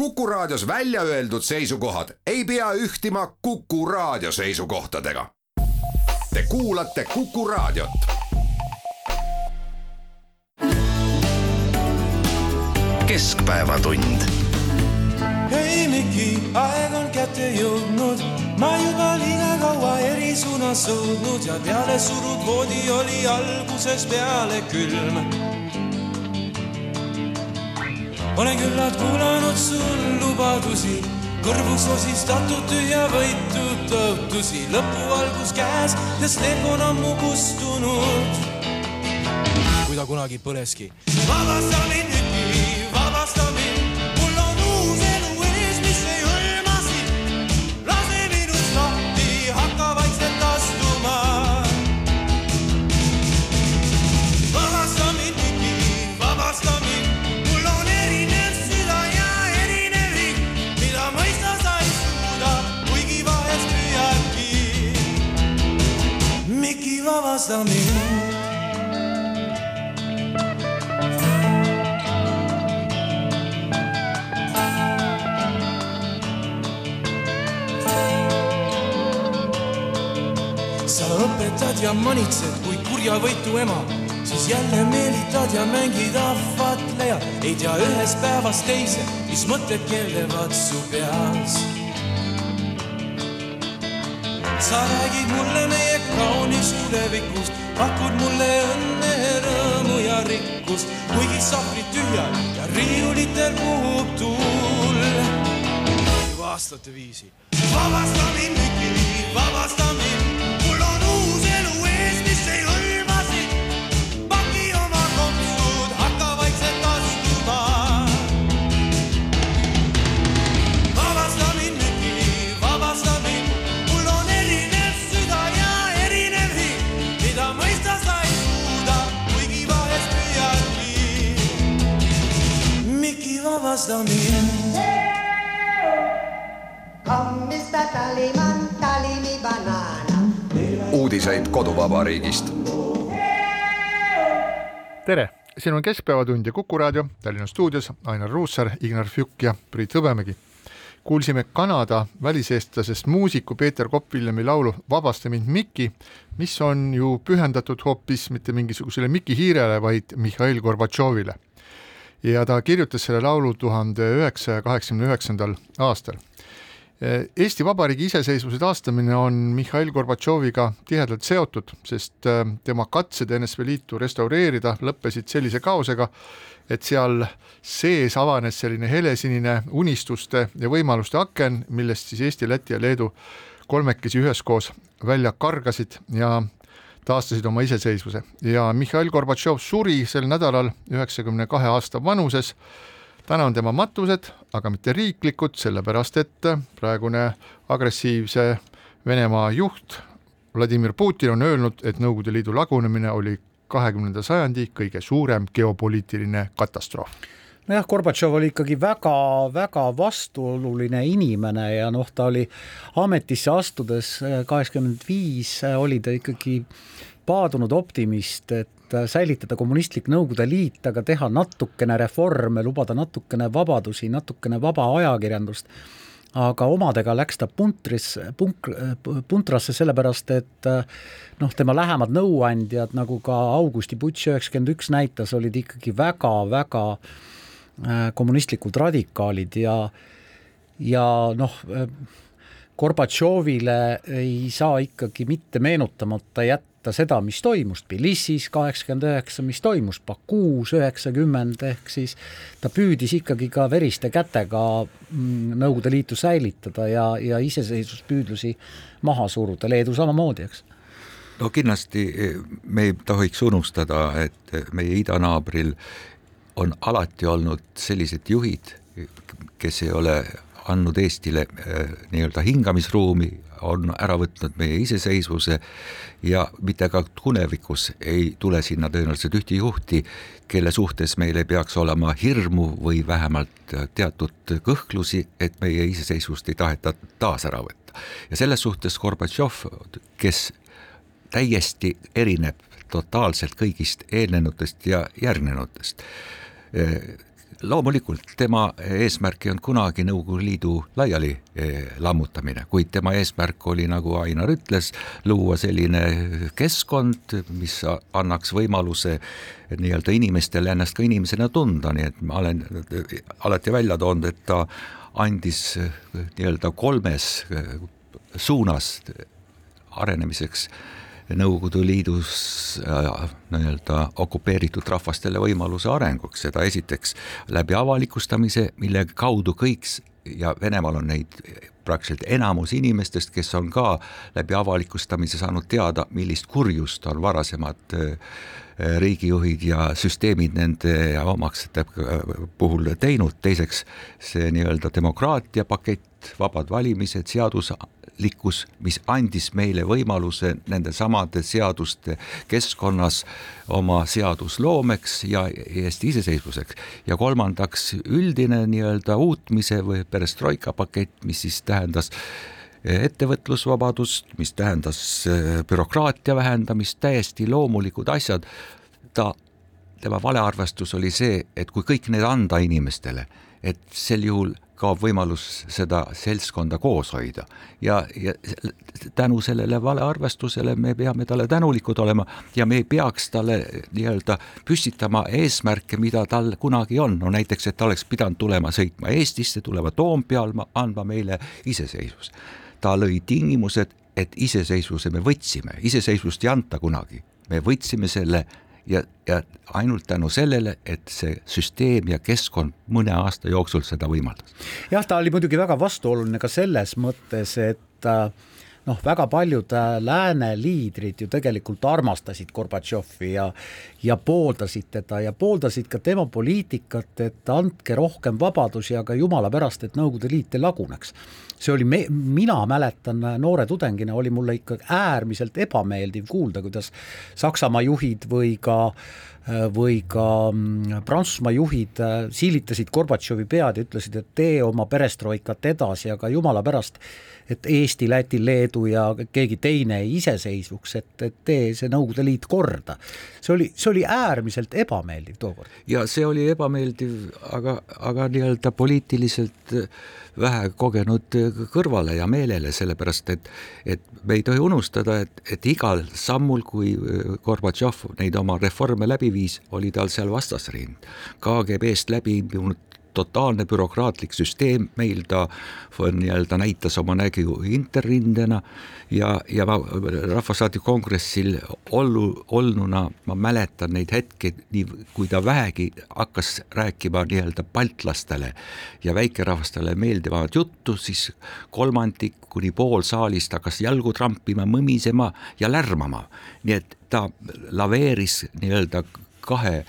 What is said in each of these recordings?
Kuku Raadios välja öeldud seisukohad ei pea ühtima Kuku Raadio seisukohtadega. Te kuulate Kuku Raadiot. keskpäevatund. hei Miki, aeg on kätte jõudnud, ma juba liiga kaua eri suunas sõudnud ja peale surud voodi oli algusest peale külm olen küllalt kuulanud sul lubadusi, kõrvus osistatud tühjavõitu tõotusi, lõpu algus käes, sest leek on ammu kustunud. kui ta kunagi põleski. vabasta mind nüüd, Mind. sa õpetad ja manitsed kui kurjavõitu ema, siis jälle meelitad ja mängid ahvatleja. ei tea ühest päevast teise, mis mõtted keerlevad su peas. sa räägid mulle meie kaunis tulevikust, pakud mulle õnne, rõõmu ja rikkust, kuigi sahvrid tühjad ja riiulitel puhub tuul. juba aastate viisi. vabasta mind, vabasta mind, me banana. uudiseid koduvabariigist. tere, siin on Keskpäevatund ja Kuku raadio Tallinna stuudios Ainar Ruussaar, Ignar Fjuk ja Priit Hõbemägi. kuulsime Kanada väliseestlasest muusiku Peeter Kopp-Villemi laulu Vabasta mind Miki, mis on ju pühendatud hoopis mitte mingisugusele Miki Hiirele, vaid Mihhail Gorbatšovile. Ja ta kirjutas selle laulu tuhande üheksasaja kaheksakümne üheksandal aastal. Eesti Vabariigi iseseisvuse taastamine on Mihhail Gorbatšoviga tihedalt seotud, sest äh, tema katsed NSV Liitu restaureerida lõppesid sellise kaosega, et seal sees avanes selline helesinine unistuste ja võimaluste aken, millest siis Eesti, Läti ja Leedu kolmekesi üheskoos välja kargasid ja taastasid oma iseseisvuse. Ja Mihhail Gorbatšov suri sel nädalal üheksakümne kahe aasta vanuses. Täna on tema matused, aga mitte riiklikud, sellepärast et praegune agressiivse Venemaa juht Vladimir Putin on öelnud, et Nõukogude Liidu lagunemine oli kahekümnenda sajandi kõige suurem geopoliitiline katastroof nojah, Gorbatšov oli ikkagi väga-väga vastuoluline inimene ja noh, ta oli ametisse astudes kaheksakümmend viis oli ta ikkagi paadunud optimist, et säilitada kommunistlik Nõukogude Liit, aga teha natukene reforme, lubada natukene vabadusi, natukene vaba ajakirjandust. aga omadega läks ta puntris, punk-, puntrasse sellepärast, et noh, tema lähemad nõuandjad, nagu ka Augusti Butš üheksakümmend üks näitas, olid ikkagi väga-väga kommunistlikud radikaalid ja, ja noh, Gorbatšovile ei saa ikkagi mitte meenutamata jätta seda, mis toimus Tbilisis kaheksakümmend üheksa, mis toimus Bakuus üheksakümmend, ehk siis ta püüdis ikkagi ka veriste kätega mm, Nõukogude Liitu säilitada ja, ja iseseisvuspüüdlusi maha suruda, Leedu samamoodi, eks. No kindlasti me ei tohiks unustada, et meie idanaabril on alati olnud sellised juhid, kes ei ole andnud Eestile nii-öelda hingamisruumi, on ära võtnud meie iseseisvuse ja mitte ka tulevikus ei tule sinna tõenäoliselt ühte juhti, kelle suhtes meil ei peaks olema hirmu või vähemalt teatud kõhklusi, et meie iseseisvust ei taheta taas ära võtta. ja selles suhtes Gorbatšov, kes täiesti erineb totaalselt kõigist eelnenutest ja järgnenutest loomulikult tema eesmärk ei olnud kunagi Nõukogude Liidu laiali eh, lammutamine, kuid tema eesmärk oli, nagu Ainar ütles, luua selline keskkond, mis annaks võimaluse nii-öelda inimestele ennast ka inimesena tunda, nii et ma olen alati välja toonud, et ta andis nii-öelda kolmes suunas arenemiseks Nõukogude Liidus äh, nii-öelda okupeeritud rahvastele võimaluse arenguks, seda esiteks läbi avalikustamise, mille kaudu kõik ja Venemaal on neid praktiliselt enamus inimestest, kes on ka läbi avalikustamise saanud teada, millist kurjust on varasemad äh, riigijuhid ja süsteemid nende omaksete puhul teinud, teiseks see nii-öelda demokraatia pakett, vabad valimised, seadus, teadlikkus, mis andis meile võimaluse nende samade seaduste keskkonnas oma seadusloomeks ja Eesti iseseisvuseks. ja kolmandaks üldine nii-öelda uutmise või perestroika pakett, mis siis tähendas ettevõtlusvabadust, mis tähendas äh, bürokraatia vähendamist, täiesti loomulikud asjad. ta, tema valearvestus oli see, et kui kõik need anda inimestele, et sel juhul kaob võimalus seda seltskonda koos hoida. ja, ja tänu sellele valearvestusele me peame talle tänulikud olema ja me ei peaks talle nii-öelda püstitama eesmärke, mida tal kunagi on, no näiteks, et ta oleks pidanud tulema sõitma Eestisse, tulema Toompeal, andma meile iseseisvus. ta lõi tingimused, et iseseisvuse me võtsime, iseseisvust ei anta kunagi, me võtsime selle ja, ja ainult tänu sellele, et see süsteem ja keskkond mõne aasta jooksul seda võimaldas. jah, ta oli muidugi väga vastuoluline ka selles mõttes, et äh, noh, väga paljud äh, lääne liidrid ju tegelikult armastasid Gorbatšovi ja ja pooldasid teda ja pooldasid ka tema poliitikat, et andke rohkem vabadusi, aga jumala pärast, et Nõukogude Liit ei laguneks. see oli me, mina mäletan noore tudengina, oli mulle ikka äärmiselt ebameeldiv kuulda, kuidas Saksamaa juhid või ka äh, või ka mm, Prantsusmaa juhid äh, siilitasid Gorbatšovi pead ja ütlesid, et tee oma perestroikat edasi, aga jumala pärast et Eesti, Läti, Leedu ja keegi teine iseseisvuks, et, et tee see Nõukogude Liit korda. see oli, see oli äärmiselt ebameeldiv tookord. ja see oli ebameeldiv, aga, aga nii-öelda poliitiliselt vähe kogenud kõrvale ja meelele, sellepärast et, et me ei tohi unustada, et, et igal sammul, kui Gorbatšov neid oma reforme läbi viis, oli tal seal vastasrind. KGB-st läbi imbunud totaalne bürokraatlik süsteem, meil ta nii-öelda näitas oma nägu interrindena ja, ja ma Rahvasaadiku kongressil ollu, olnuna ma mäletan neid hetki, nii kui ta vähegi hakkas rääkima nii-öelda baltlastele ja väikerahvastele meeldivat juttu, siis kolmandik kuni pool saalist hakkas jalgu trampima, mõmisema ja lärmama. nii et ta laveeris nii-öelda kahe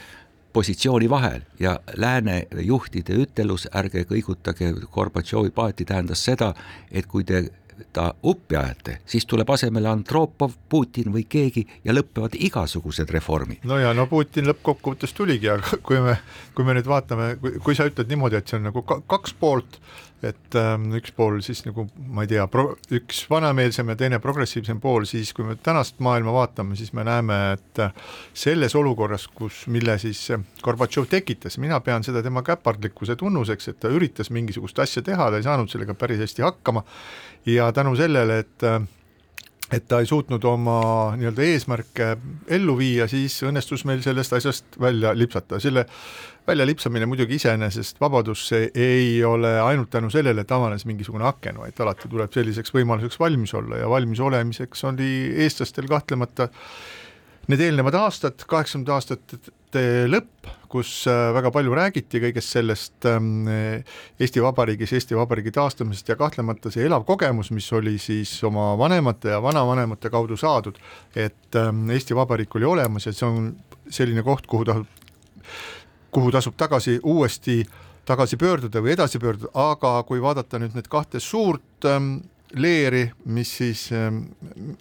positsiooni vahel ja lääne juhtide ütelus, ärge kõigutage Gorbatšovi paati, tähendas seda, et kui te ta uppi ajate, siis tuleb asemele Andropov, Putin või keegi ja lõpevad igasugused reformid. no ja no Putin lõppkokkuvõttes tuligi, aga kui me, kui me nüüd vaatame, kui sa ütled niimoodi, et see on nagu kaks poolt, et ähm, üks pool siis nagu ma ei tea, üks vanameelsem ja teine progressiivsem pool, siis kui me tänast maailma vaatame, siis me näeme, et selles olukorras, kus, mille siis Gorbatšov tekitas, mina pean seda tema käpardlikkuse tunnuseks, et ta üritas mingisugust asja teha, ta ei saanud sellega päris hästi hakkama. Ja tänu sellele, et äh, et ta ei suutnud oma nii-öelda eesmärke ellu viia, siis õnnestus meil sellest asjast välja lipsata, selle väljalipsamine muidugi iseenesest vabadusse ei ole ainult tänu sellele, et avanes mingisugune aken, vaid alati tuleb selliseks võimaluseks valmis olla ja valmis olemiseks oli eestlastel kahtlemata need eelnevad aastad, kaheksakümnendate aastate lõpp, kus äh, väga palju räägiti kõigest sellest ähm, Eesti Vabariigis, Eesti Vabariigi taastamisest ja kahtlemata see elav kogemus, mis oli siis oma vanemate ja vanavanemate kaudu saadud, et ähm, Eesti Vabariik oli olemas ja see on selline koht, kuhu tasub kuhu tasub tagasi uuesti tagasi pöörduda või edasi pöörduda, aga kui vaadata nüüd need kahte suurt ähm, leeri, mis siis ähm,,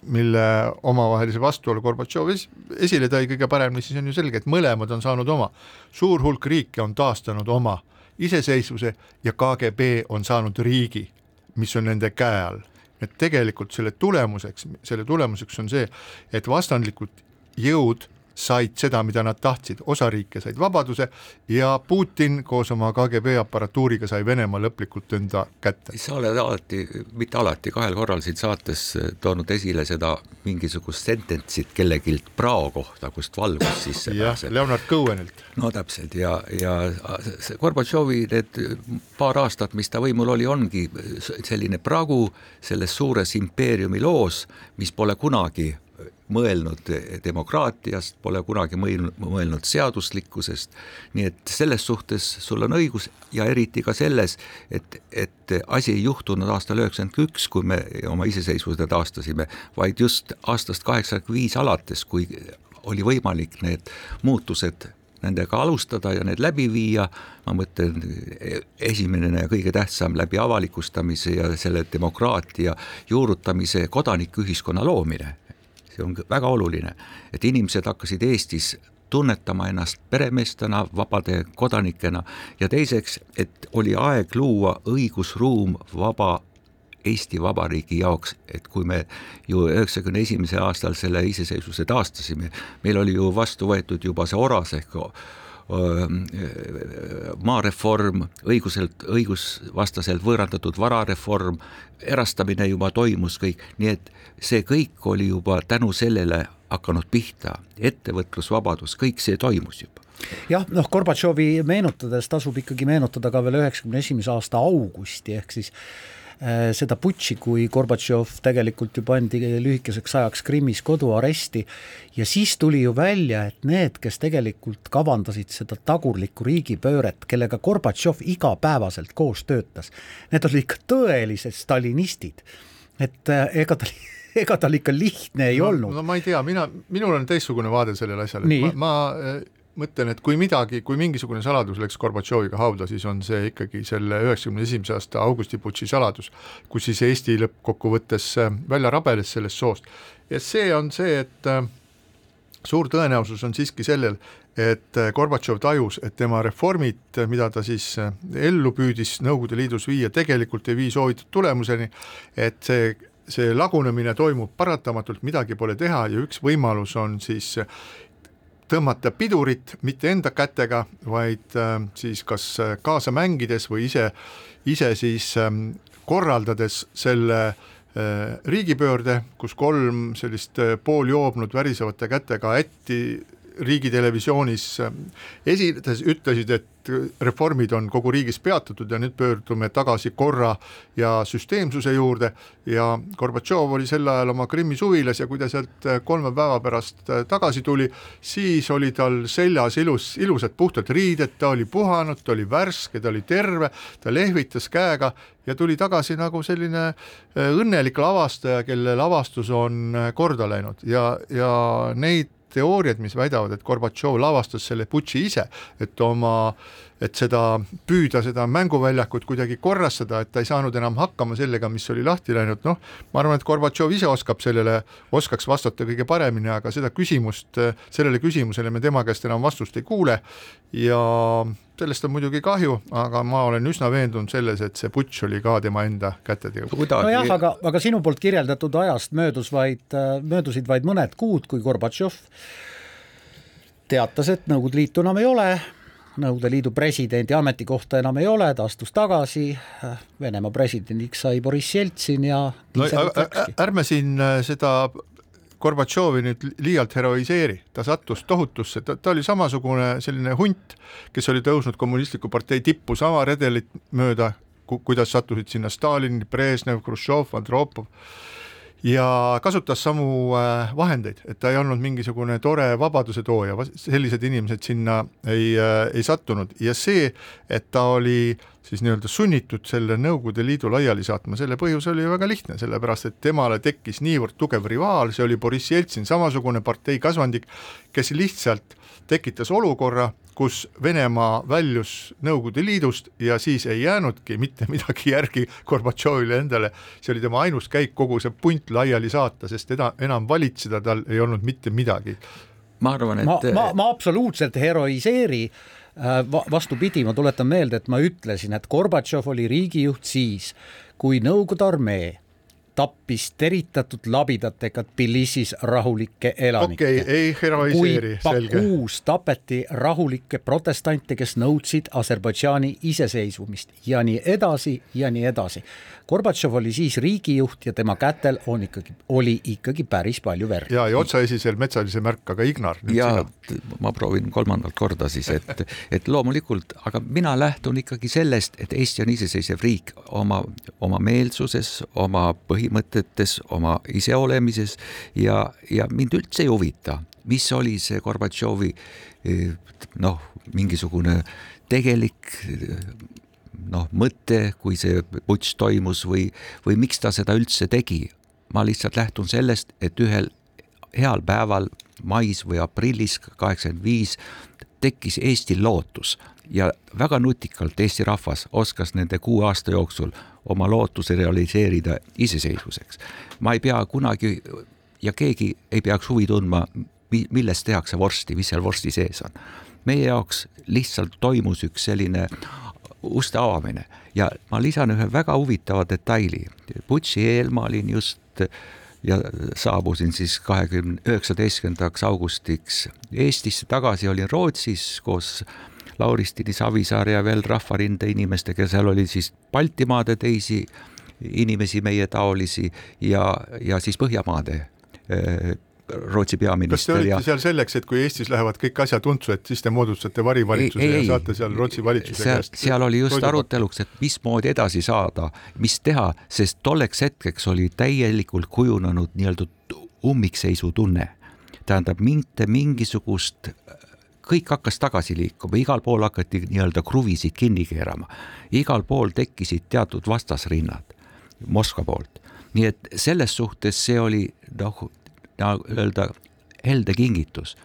mille omavahelise vastuolu Gorbatšov es, esile tõi kõige paremini, siis on ju selge, et mõlemad on saanud oma. suur hulk riike on taastanud oma iseseisvuse ja KGB on saanud riigi, mis on nende käe all. et tegelikult selle tulemuseks, selle tulemuseks on see, et vastandlikud jõud said seda, mida nad tahtsid, osa riike said vabaduse ja Putin koos oma KGB aparatuuriga sai Venemaa lõplikult enda kätte. sa oled alati, mitte alati, kahel korral siin saates toonud esile seda mingisugust sententsit kellegilt prao kohta, kust valgus sisse pääseb. Leonard Cohenilt. no täpselt ja, ja Gorbatšovi need paar aastat, mis ta võimul oli, ongi selline pragu selles suures impeeriumi loos, mis pole kunagi mõelnud demokraatiast, pole kunagi mõelnud, seaduslikkusest, nii et selles suhtes sul on õigus ja eriti ka selles, et, et asi ei juhtunud aastal üheksakümmend üks, kui me oma iseseisvuse taastasime, vaid just aastast kaheksakümmend viis alates, kui oli võimalik need muutused nendega alustada ja need läbi viia, ma mõtlen, esimene ja kõige tähtsam läbi avalikustamise ja selle demokraatia juurutamise kodanikuühiskonna loomine on väga oluline, et inimesed hakkasid Eestis tunnetama ennast peremeestena, vabade kodanikena ja teiseks, et oli aeg luua õigusruum vaba Eesti Vabariigi jaoks, et kui me ju üheksakümne esimesel aastal selle iseseisvuse taastasime, meil oli ju vastu võetud juba see oras ehk maareform, õiguselt, õigusvastaselt võõrandatud varareform, erastamine juba toimus kõik, nii et see kõik oli juba tänu sellele hakanud pihta, ettevõtlusvabadus, kõik see toimus juba. Jah, noh, Gorbatšovi meenutades tasub ikkagi meenutada ka veel üheksakümne esimese aasta augusti, ehk siis seda putši, kui Gorbatšov tegelikult ju pandi lühikeseks ajaks Krimmis koduaresti ja siis tuli ju välja, et need, kes tegelikult kavandasid seda tagurlikku riigipööret, kellega Gorbatšov igapäevaselt koos töötas, need olid ikka tõelised stalinistid. et äh, ega tal ega tal ikka lihtne ei no, olnud. no ma ei tea, mina, minul on teistsugune vaade sellele asjale, ma, ma äh, mõtlen, et kui midagi, kui mingisugune saladus läks Gorbatšoviga hauda, siis on see ikkagi selle üheksakümne esimese aasta augustiputši saladus, kus siis Eesti lõppkokkuvõttes äh, välja rabeles sellest soost. ja see on see, et äh, suur tõenäosus on siiski sellel, et äh, Gorbatšov tajus, et tema reformid, mida ta siis ellu püüdis Nõukogude Liidus viia, tegelikult ei vii soovitud tulemuseni, et see see lagunemine toimub paratamatult, midagi pole teha ja üks võimalus on siis tõmmata pidurit mitte enda kätega, vaid äh, siis kas äh, kaasa mängides või ise, ise siis ähm, korraldades selle äh, riigipöörde, kus kolm sellist pooljoobnud värisevate kätega ätti riigitelevisioonis esinedes ütlesid, et reformid on kogu riigis peatatud ja nüüd pöördume tagasi korra ja süsteemsuse juurde. Ja Gorbatšov oli sel ajal oma Krimmi suvilas ja kui ta sealt kolme päeva pärast tagasi tuli, siis oli tal seljas ilus, ilusad puhtad riided, ta oli puhanud, ta oli värske, ta oli terve, ta lehvitas käega ja tuli tagasi nagu selline õnnelik lavastaja, kelle lavastus on korda läinud. Ja, ja neid teooriad, mis väidavad, et Gorbatšov lavastas selle putši ise, et oma, et seda, püüda seda mänguväljakut kuidagi korrastada, et ta ei saanud enam hakkama sellega, mis oli lahti läinud, noh, ma arvan, et Gorbatšov ise oskab sellele, oskaks vastata kõige paremini, aga seda küsimust, sellele küsimusele me tema käest enam vastust ei kuule. Ja sellest on muidugi kahju, aga ma olen üsna veendunud selles, et see putš oli ka tema enda kätedega. nojah, aga, aga sinu poolt kirjeldatud ajast möödus vaid, möödusid vaid mõned kuud, kui Gorbatšov teatas, et Nõukogude Liitu enam ei ole, Nõukogude Liidu presidendi ametikohta enam ei ole, ta astus tagasi, Venemaa presidendiks sai Boriss Jeltsin ja no, ärme siin äh, seda Gorbatšovi nüüd liialt heroiseeri, ta sattus tohutusse, ta, ta oli samasugune selline hunt, kes oli tõusnud kommunistliku partei tippu sama redelit mööda, kuidas sattusid sinna Stalin, Brežnev, Hruštšov, Andropov ja kasutas samu äh, vahendeid, et ta ei olnud mingisugune tore vabaduse tooja, sellised inimesed sinna ei, äh, ei sattunud. Ja see, et ta oli siis nii-öelda sunnitud selle Nõukogude Liidu laiali saatma, selle põhjus oli väga lihtne, sellepärast et temale tekkis niivõrd tugev rivaal, see oli Boriss Jeltsin, samasugune partei kasvandik, kes lihtsalt tekitas olukorra, kus Venemaa väljus Nõukogude Liidust ja siis ei jäänudki mitte midagi järgi Gorbatšovile endale, see oli tema ainus käik kogu see punt laiali saata, sest eda, enam valitseda tal ei olnud mitte midagi. ma arvan, et ma, ma, ma absoluutselt heroiseeri äh, vastupidi, ma tuletan meelde, et ma ütlesin, et Gorbatšov oli riigijuht siis, kui Nõukogude armee tappis teritatud labidatega Tbilisis rahulikke elanikke okei okay,, ei heroiseeri, selge. Bakuus tapeti rahulikke protestante, kes nõudsid Aserbaidžaani iseseisvumist ja nii edasi ja nii edasi. Gorbatšov oli siis riigijuht ja tema kätel on ikkagi, oli ikkagi päris palju verd. ja, ja otsaesisel metsalise märk, aga Ignar. ja sina. ma proovin kolmandat korda siis, et, et loomulikult, aga mina lähtun ikkagi sellest, et Eesti on iseseisev riik oma, oma meelsuses, oma põhimõtetes, oma iseolemises ja, ja mind üldse ei huvita, mis oli see Gorbatšovi noh, mingisugune tegelik noh, mõte, kui see putš toimus või, või miks ta seda üldse tegi. ma lihtsalt lähtun sellest, et ühel heal päeval mais või aprillis kaheksakümmend viis tekkis Eestil lootus ja väga nutikalt Eesti rahvas oskas nende kuue aasta jooksul oma lootuse realiseerida iseseisvuseks. ma ei pea kunagi ja keegi ei peaks huvi tundma, millest tehakse vorsti, mis seal vorsti sees on. meie jaoks lihtsalt toimus üks selline uste avamine. Ja ma lisan ühe väga huvitava detaili. Butši eel ma olin just ja saabusin siis kahekümne üheksateistkümnendaks augustiks Eestisse. Tagasi, olin Rootsis koos Lauristini Savisaar ja veel Rahvarinde inimestega, seal oli siis Baltimaade teisi inimesi, meie taolisi ja, ja siis Põhjamaade Rootsi peaminister. kas te olite ja... seal selleks, et kui Eestis lähevad kõik et siis te moodustate varivalitsuse ei, ei, ja saate seal Rootsi valitsuse seal, käest? seal oli just aruteluks, et mismoodi edasi saada, mis teha, sest tolleks hetkeks oli täielikult kujunenud nii-öelda ummikseisu tunne. tähendab, mitte mingisugust kõik hakkas tagasi liikuma, igal pool hakati nii-öelda kruvisid kinni keerama, igal pool tekkisid teatud vastasrinnad Moskva poolt. nii et selles suhtes see oli noh, nii-öelda helde kingitus,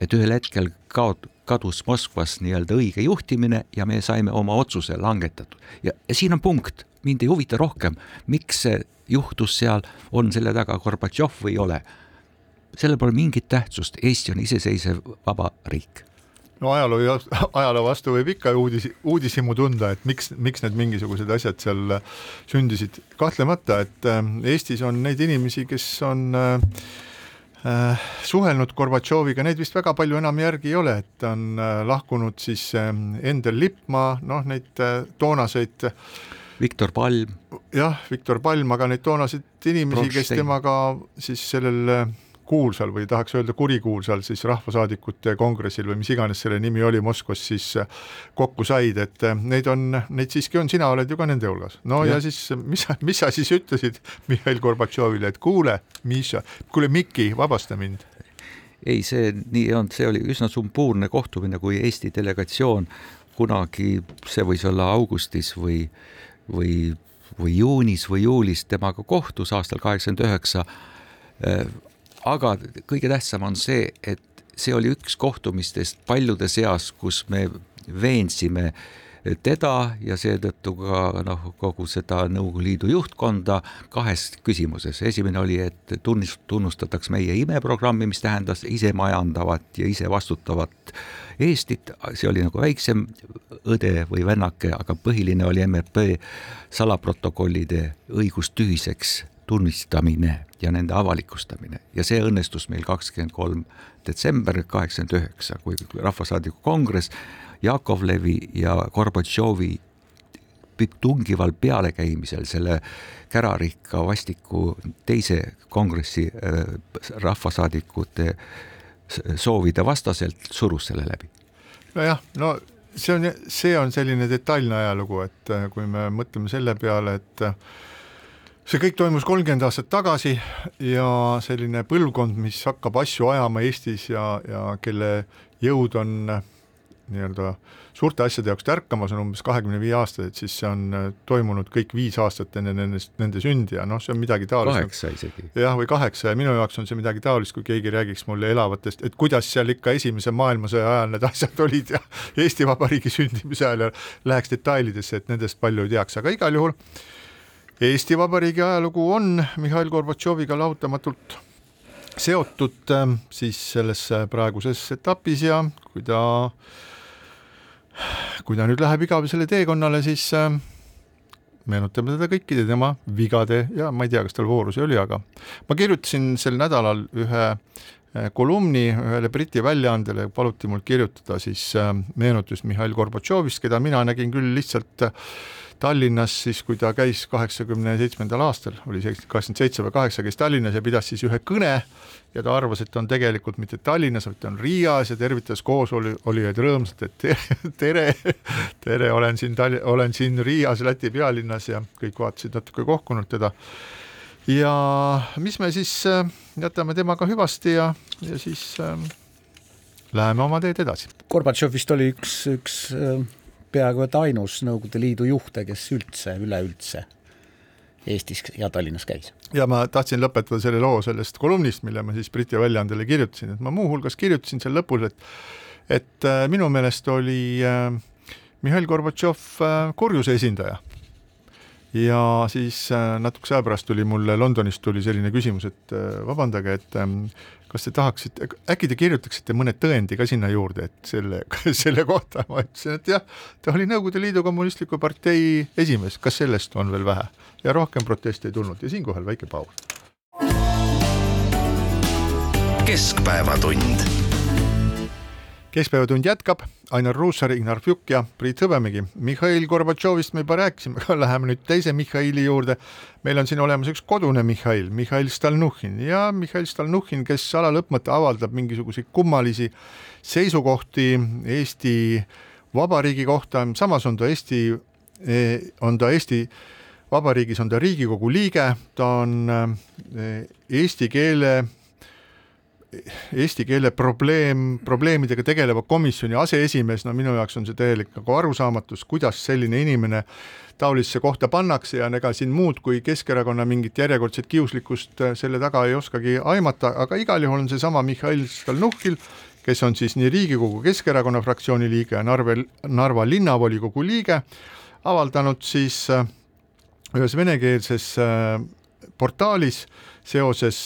et ühel hetkel kaot-, kadus Moskvas nii-öelda õige juhtimine ja me saime oma otsuse langetatud. ja, ja siin on punkt, mind ei huvita rohkem, miks see juhtus seal, on selle taga Gorbatšov või ei ole. sellel pole mingit tähtsust, Eesti on iseseisev vaba riik no ajaloo, ajaloo vastu võib ikka uudis, uudishimu tunda, et miks, miks need mingisugused asjad seal sündisid. kahtlemata, et äh, Eestis on neid inimesi, kes on äh, äh, suhelnud Gorbatšoviga, neid vist väga palju enam järgi ei ole, et on äh, lahkunud siis äh, Endel Lippmaa, noh neid äh, toonaseid Viktor Palm. jah, Viktor Palm, aga neid toonaseid inimesi, kes temaga siis sellel äh, kuulsal või tahaks öelda kurikuulsal siis rahvasaadikute kongressil või mis iganes selle nimi oli Moskvas siis äh, kokku said, et äh, neid on, neid siiski on, sina oled ju ka nende hulgas. no ja, ja siis, mis sa, mis sa siis ütlesid Mihhail Gorbatšovile, et kuule, Miša, kuule Miki, vabasta mind ei, see nii ei olnud, see oli üsna sumbuurne kohtumine, kui Eesti delegatsioon kunagi, see võis olla augustis või, või, või juunis või juulis temaga kohtus aastal kaheksakümmend üheksa äh, aga kõige tähtsam on see, et see oli üks kohtumistest paljude seas, kus me veensime teda ja seetõttu ka noh, kogu seda Nõukogude Liidu juhtkonda kahes küsimuses. esimene oli, et tunnist-, tunnustataks meie imeprogrammi, mis tähendas isemajandavat ja ise vastutavat Eestit, see oli nagu väiksem õde või vennake, aga põhiline oli MRP salaprotokollide õigustühiseks tunnistamine ja nende avalikustamine ja see õnnestus meil kakskümmend kolm detsember kaheksakümmend üheksa, kui Rahvasaadiku Kongress Jakovlevi ja Gorbatšovi tungival pealekäimisel selle kärarikka vastiku teise kongressi äh, rahvasaadikute soovide vastaselt surus selle läbi. nojah, no see on, see on selline detailne ajalugu, et äh, kui me mõtleme selle peale, et see kõik toimus kolmkümmend aastat tagasi ja selline põlvkond, mis hakkab asju ajama Eestis ja, ja kelle jõud on nii-öelda suurte asjade jaoks tärkamas, on umbes kahekümne viie aastased, siis see on toimunud kõik viis aastat enne nendest, nende sündi ja noh, see on midagi taolist. kaheksa isegi. jah, või kaheksa ja minu jaoks on see midagi taolist, kui keegi räägiks mulle elavatest, et kuidas seal ikka Esimese maailmasõja ajal need asjad olid ja Eesti Vabariigi sündimise ajal ja läheks detailidesse, et nendest palju ei teaks, aga igal juhul Eesti Vabariigi ajalugu on Mihhail Gorbatšoviga lahutamatult seotud ähm, siis selles äh, praeguses etapis ja kui ta, kui ta nüüd läheb igavesele teekonnale, siis ähm, meenutame teda kõikide tema vigade ja ma ei tea, kas tal voorusi oli, aga ma kirjutasin sel nädalal ühe äh, kolumni ühele Briti väljaandele, paluti mul kirjutada siis äh, meenutust Mihhail Gorbatšovist, keda mina nägin küll lihtsalt Tallinnas siis, kui ta käis kaheksakümne seitsmendal aastal, oli see kaheksakümmend seitse või kaheksa, käis Tallinnas ja pidas siis ühe kõne ja ta arvas, et ta on tegelikult mitte Tallinnas, vaid ta on Riias ja tervitas koosolijaid rõõmsalt, et tere, tere, olen siin Tall-, olen siin Riias, Läti pealinnas ja kõik vaatasid natuke kohkunult teda. Ja mis me siis äh, jätame temaga hüvasti ja, ja siis äh, läheme oma teed edasi. Gorbatšovist oli üks, üks äh, peaaegu et ainus Nõukogude Liidu juhte, kes üldse, üleüldse Eestis ja Tallinnas käis. ja ma tahtsin lõpetada selle loo sellest kolumnist, mille ma siis Briti väljaandele kirjutasin, et ma muuhulgas kirjutasin seal lõpus, et et äh, minu meelest oli Mihhail Gorbatšov kurjuse esindaja. Ja siis äh, natukese aja pärast tuli mulle Londonist tuli selline küsimus, et äh, vabandage, et äh, kas te tahaksite, äkki te kirjutaksite mõne tõendi ka sinna juurde, et selle, selle kohta ma ütlesin, et jah, ta oli Nõukogude Liidu Kommunistliku Partei esimees, kas sellest on veel vähe? ja rohkem proteste ei tulnud ja siinkohal väike paus. keskpäevatund keskpäevatund jätkab, Ainar Ruussaar, Ignar Fjuk ja Priit Hõbemägi. Mihhail Gorbatšovist me juba rääkisime, aga läheme nüüd teise Mihhaili juurde. meil on siin olemas üks kodune Mihhail, Mihhail Stalnuhhin ja Mihhail Stalnuhhin, kes ala lõpmata avaldab mingisuguseid kummalisi seisukohti Eesti Vabariigi kohta, samas on ta Eesti, on ta Eesti Vabariigis on ta Riigikogu liige, ta on eh, eesti keele eesti keele probleem, probleemidega tegeleva komisjoni aseesimees, no minu jaoks on see täielik nagu arusaamatus, kuidas selline inimene taolisse kohta pannakse ja ega siin muud kui Keskerakonna mingit järjekordset kiuslikkust äh, selle taga ei oskagi aimata, aga igal juhul on seesama Mihhail Stalnuhhil, kes on siis nii Riigikogu Keskerakonna fraktsiooni liige ja Narve, Narva linnavolikogu liige, avaldanud siis äh, ühes venekeelses äh, portaalis seoses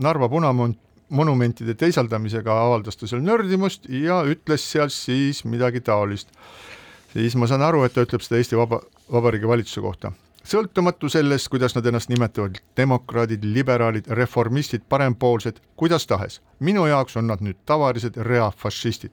Narva punamont monumentide teisaldamisega avaldas ta seal nördimust ja ütles seal siis midagi taolist. siis ma saan aru, et ta ütleb seda Eesti Vaba, Vabariigi valitsuse kohta. sõltumatu sellest, kuidas nad ennast nimetavad, demokraadid, liberaalid, reformistid, parempoolsed, kuidas tahes. minu jaoks on nad nüüd tavalised reafašistid.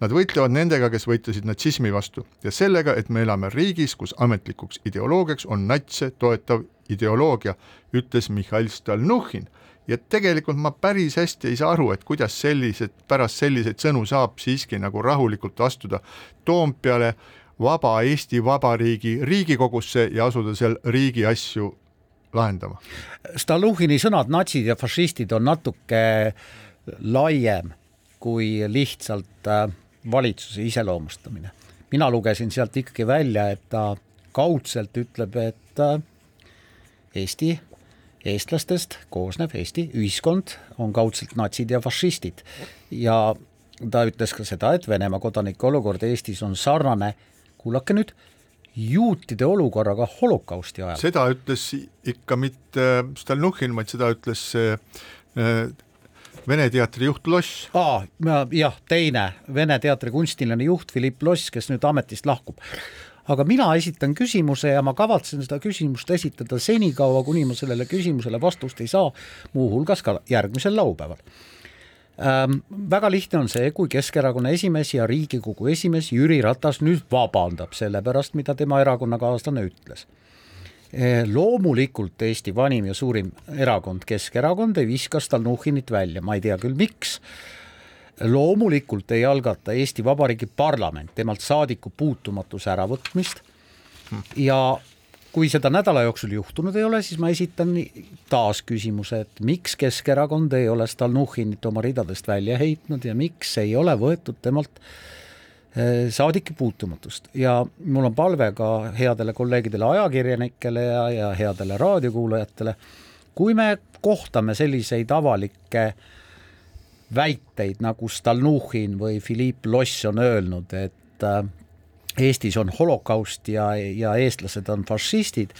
Nad võitlevad nendega, kes võitlesid natsismi vastu ja sellega, et me elame riigis, kus ametlikuks ideoloogiaks on natse toetav ideoloogia, ütles Mihhail Stalnuhhin ja tegelikult ma päris hästi ei saa aru, et kuidas sellised, pärast selliseid sõnu saab siiski nagu rahulikult astuda Toompeale vaba Eesti Vabariigi Riigikogusse ja asuda seal riigi asju lahendama. Stalnuhhini sõnad natsid ja fašistid on natuke laiem kui lihtsalt äh, valitsuse iseloomustamine. mina lugesin sealt ikkagi välja, et ta kaudselt ütleb, et äh, Eesti eestlastest koosnev Eesti ühiskond on kaudselt natsid ja fašistid ja ta ütles ka seda, et Venemaa kodanike olukord Eestis on sarnane, kuulake nüüd, juutide olukorraga holokausti ajal. seda ütles ikka mitte Stalnuhhin, vaid seda ütles äh, Vene teatri juht Loss. aa, jah, teine Vene teatri kunstiline juht Philipp Loss, kes nüüd ametist lahkub aga mina esitan küsimuse ja ma kavatsen seda küsimust esitada senikaua, kuni ma sellele küsimusele vastust ei saa, muuhulgas ka järgmisel laupäeval ähm,. väga lihtne on see, kui Keskerakonna esimees ja Riigikogu esimees Jüri Ratas nüüd vabandab selle pärast, mida tema erakonnakaaslane ütles e, loomulikult Eesti vanim ja suurim erakond Keskerakond ei viska Stalnuhhinit välja, ma ei tea küll, miks loomulikult ei algata Eesti Vabariigi parlament temalt saadiku puutumatuse äravõtmist. Ja kui seda nädala jooksul juhtunud ei ole, siis ma esitan taas küsimuse, et miks Keskerakond ei ole Stalnuhhinit oma ridadest välja heitnud ja miks ei ole võetud temalt eh, saadiki puutumatust. Ja mul on palve ka headele kolleegidele ajakirjanikele ja, ja headele raadiokuulajatele, kui me kohtame selliseid avalikke äh, väiteid, nagu Stalnuhhin või Philipp Loss on öelnud, et äh, Eestis on holokaust ja, ja eestlased on fašistid,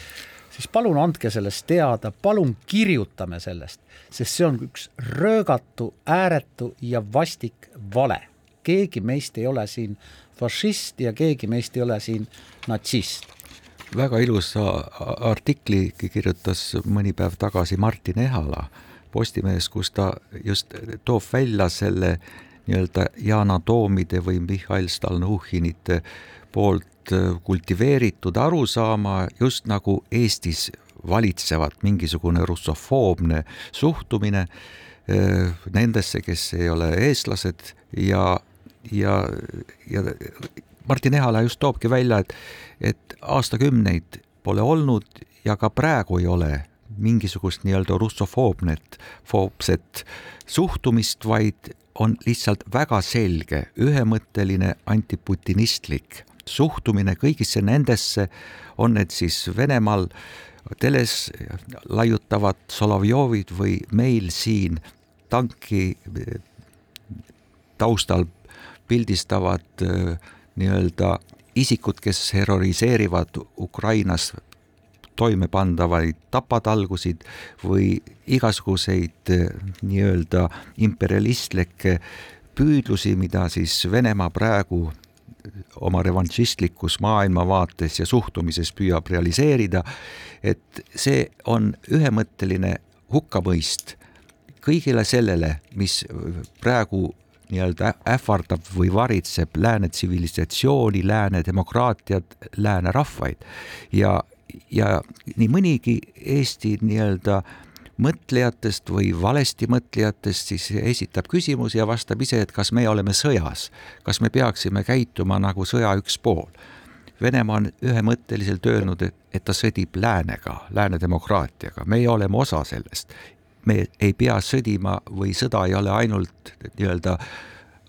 siis palun andke sellest teada, palun kirjutame sellest, sest see on üks röögatu, ääretu ja vastik vale. keegi meist ei ole siin fašist ja keegi meist ei ole siin natsist. väga ilusa artikli kirjutas mõni päev tagasi Martin Ehala Postimehes, kus ta just toob välja selle nii-öelda Yana Toomide või Mihhail Stalnuhhinite poolt kultiveeritud arusaama, just nagu Eestis valitsevat mingisugune russofoobne suhtumine eh, nendesse, kes ei ole eestlased ja, ja, ja Martin Ehala just toobki välja, et, et aastakümneid pole olnud ja ka praegu ei ole mingisugust nii-öelda russofoobnet, foobset suhtumist, vaid on lihtsalt väga selge, ühemõtteline antiputinistlik suhtumine kõigisse nendesse, on need siis Venemaal teles laiutavad Solovjovid või meil siin tanki taustal pildistavad äh, nii-öelda isikud, kes terroriseerivad Ukrainas toime pandavaid tapatalgusid või igasuguseid eh, nii-öelda imperialistlikke püüdlusi, mida siis Venemaa praegu oma revanšistlikus maailmavaates ja suhtumises püüab realiseerida, et see on ühemõtteline hukkamõist kõigile sellele, mis praegu nii-öelda ähvardab või varitseb lääne tsivilisatsiooni, lääne demokraatiat, lääne rahvaid. Ja ja nii mõnigi Eesti nii-öelda mõtlejatest või valesti mõtlejatest siis esitab küsimusi ja vastab ise, et kas me oleme sõjas, kas me peaksime käituma nagu sõja üks pool. Venemaa on ühemõtteliselt öelnud, et ta sõdib läänega, lääne demokraatiaga, meie oleme osa sellest. me ei pea sõdima või sõda ei ole ainult nii-öelda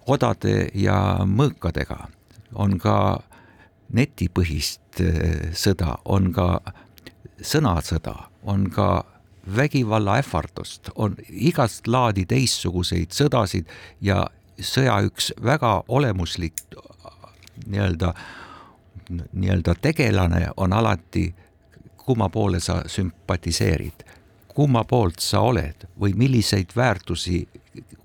odade ja mõõkadega, on ka netipõhist sõda, on ka sõnasõda, on ka vägivallaähvardust, on igast laadi teistsuguseid sõdasid ja sõja üks väga olemuslik nii-öelda, nii-öelda tegelane on alati, kumma poole sa sümpatiseerid, kumma poolt sa oled või milliseid väärtusi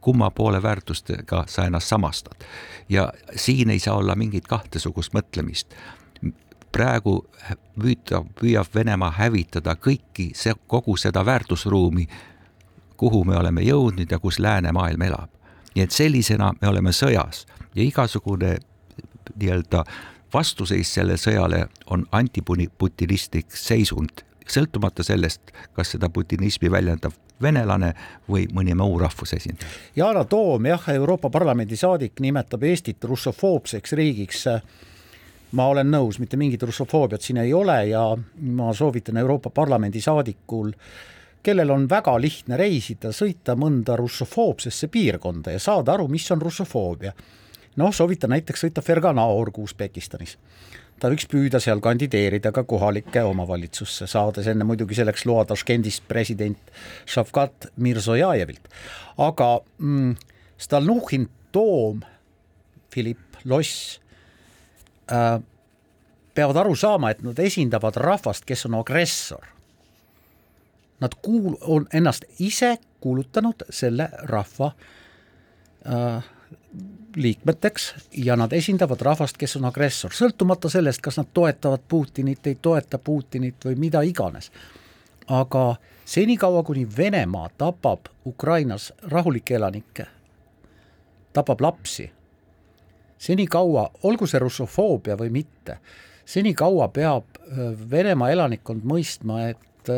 kumma poole väärtustega sa ennast samastad. ja siin ei saa olla mingit kahtesugust mõtlemist. Praegu püüab, püüab Venemaa hävitada kõiki see, kogu seda väärtusruumi, kuhu me oleme jõudnud ja kus läänemaailm elab. nii et sellisena me oleme sõjas ja igasugune nii-öelda vastuseis sellele sõjale on antiputinistlik seisund, sõltumata sellest, kas seda putinismi väljendab venelane või mõni muu rahvusesindaja. Yana Toom, jah, Euroopa Parlamendi saadik nimetab Eestit russofoobseks riigiks. Ma olen nõus, mitte mingit russofoobiat siin ei ole ja ma soovitan Euroopa Parlamendi saadikul kellel on väga lihtne reisida, sõita mõnda russofoobsesse piirkonda ja saada aru, mis on russofoobia. noh, soovitan näiteks sõita Ferganao orgu Usbekistanis ta võiks püüda seal kandideerida ka kohalike omavalitsusse, saades enne muidugi selleks loa Taškendist president Šavkat Mirzojajevilt. aga mm, Stalnuhhin, Toom, Philipp Loss peavad aru saama, et nad esindavad rahvast, kes on agressor. Nad kuul-, on ennast ise kuulutanud selle rahva äh, liikmeteks ja nad esindavad rahvast, kes on agressor, sõltumata sellest, kas nad toetavad Putinit, ei toeta Putinit või mida iganes. aga senikaua, kuni Venemaa tapab Ukrainas rahulikke elanikke, tapab lapsi, senikaua, olgu see russofoobia või mitte, senikaua peab Venemaa elanikkond mõistma, et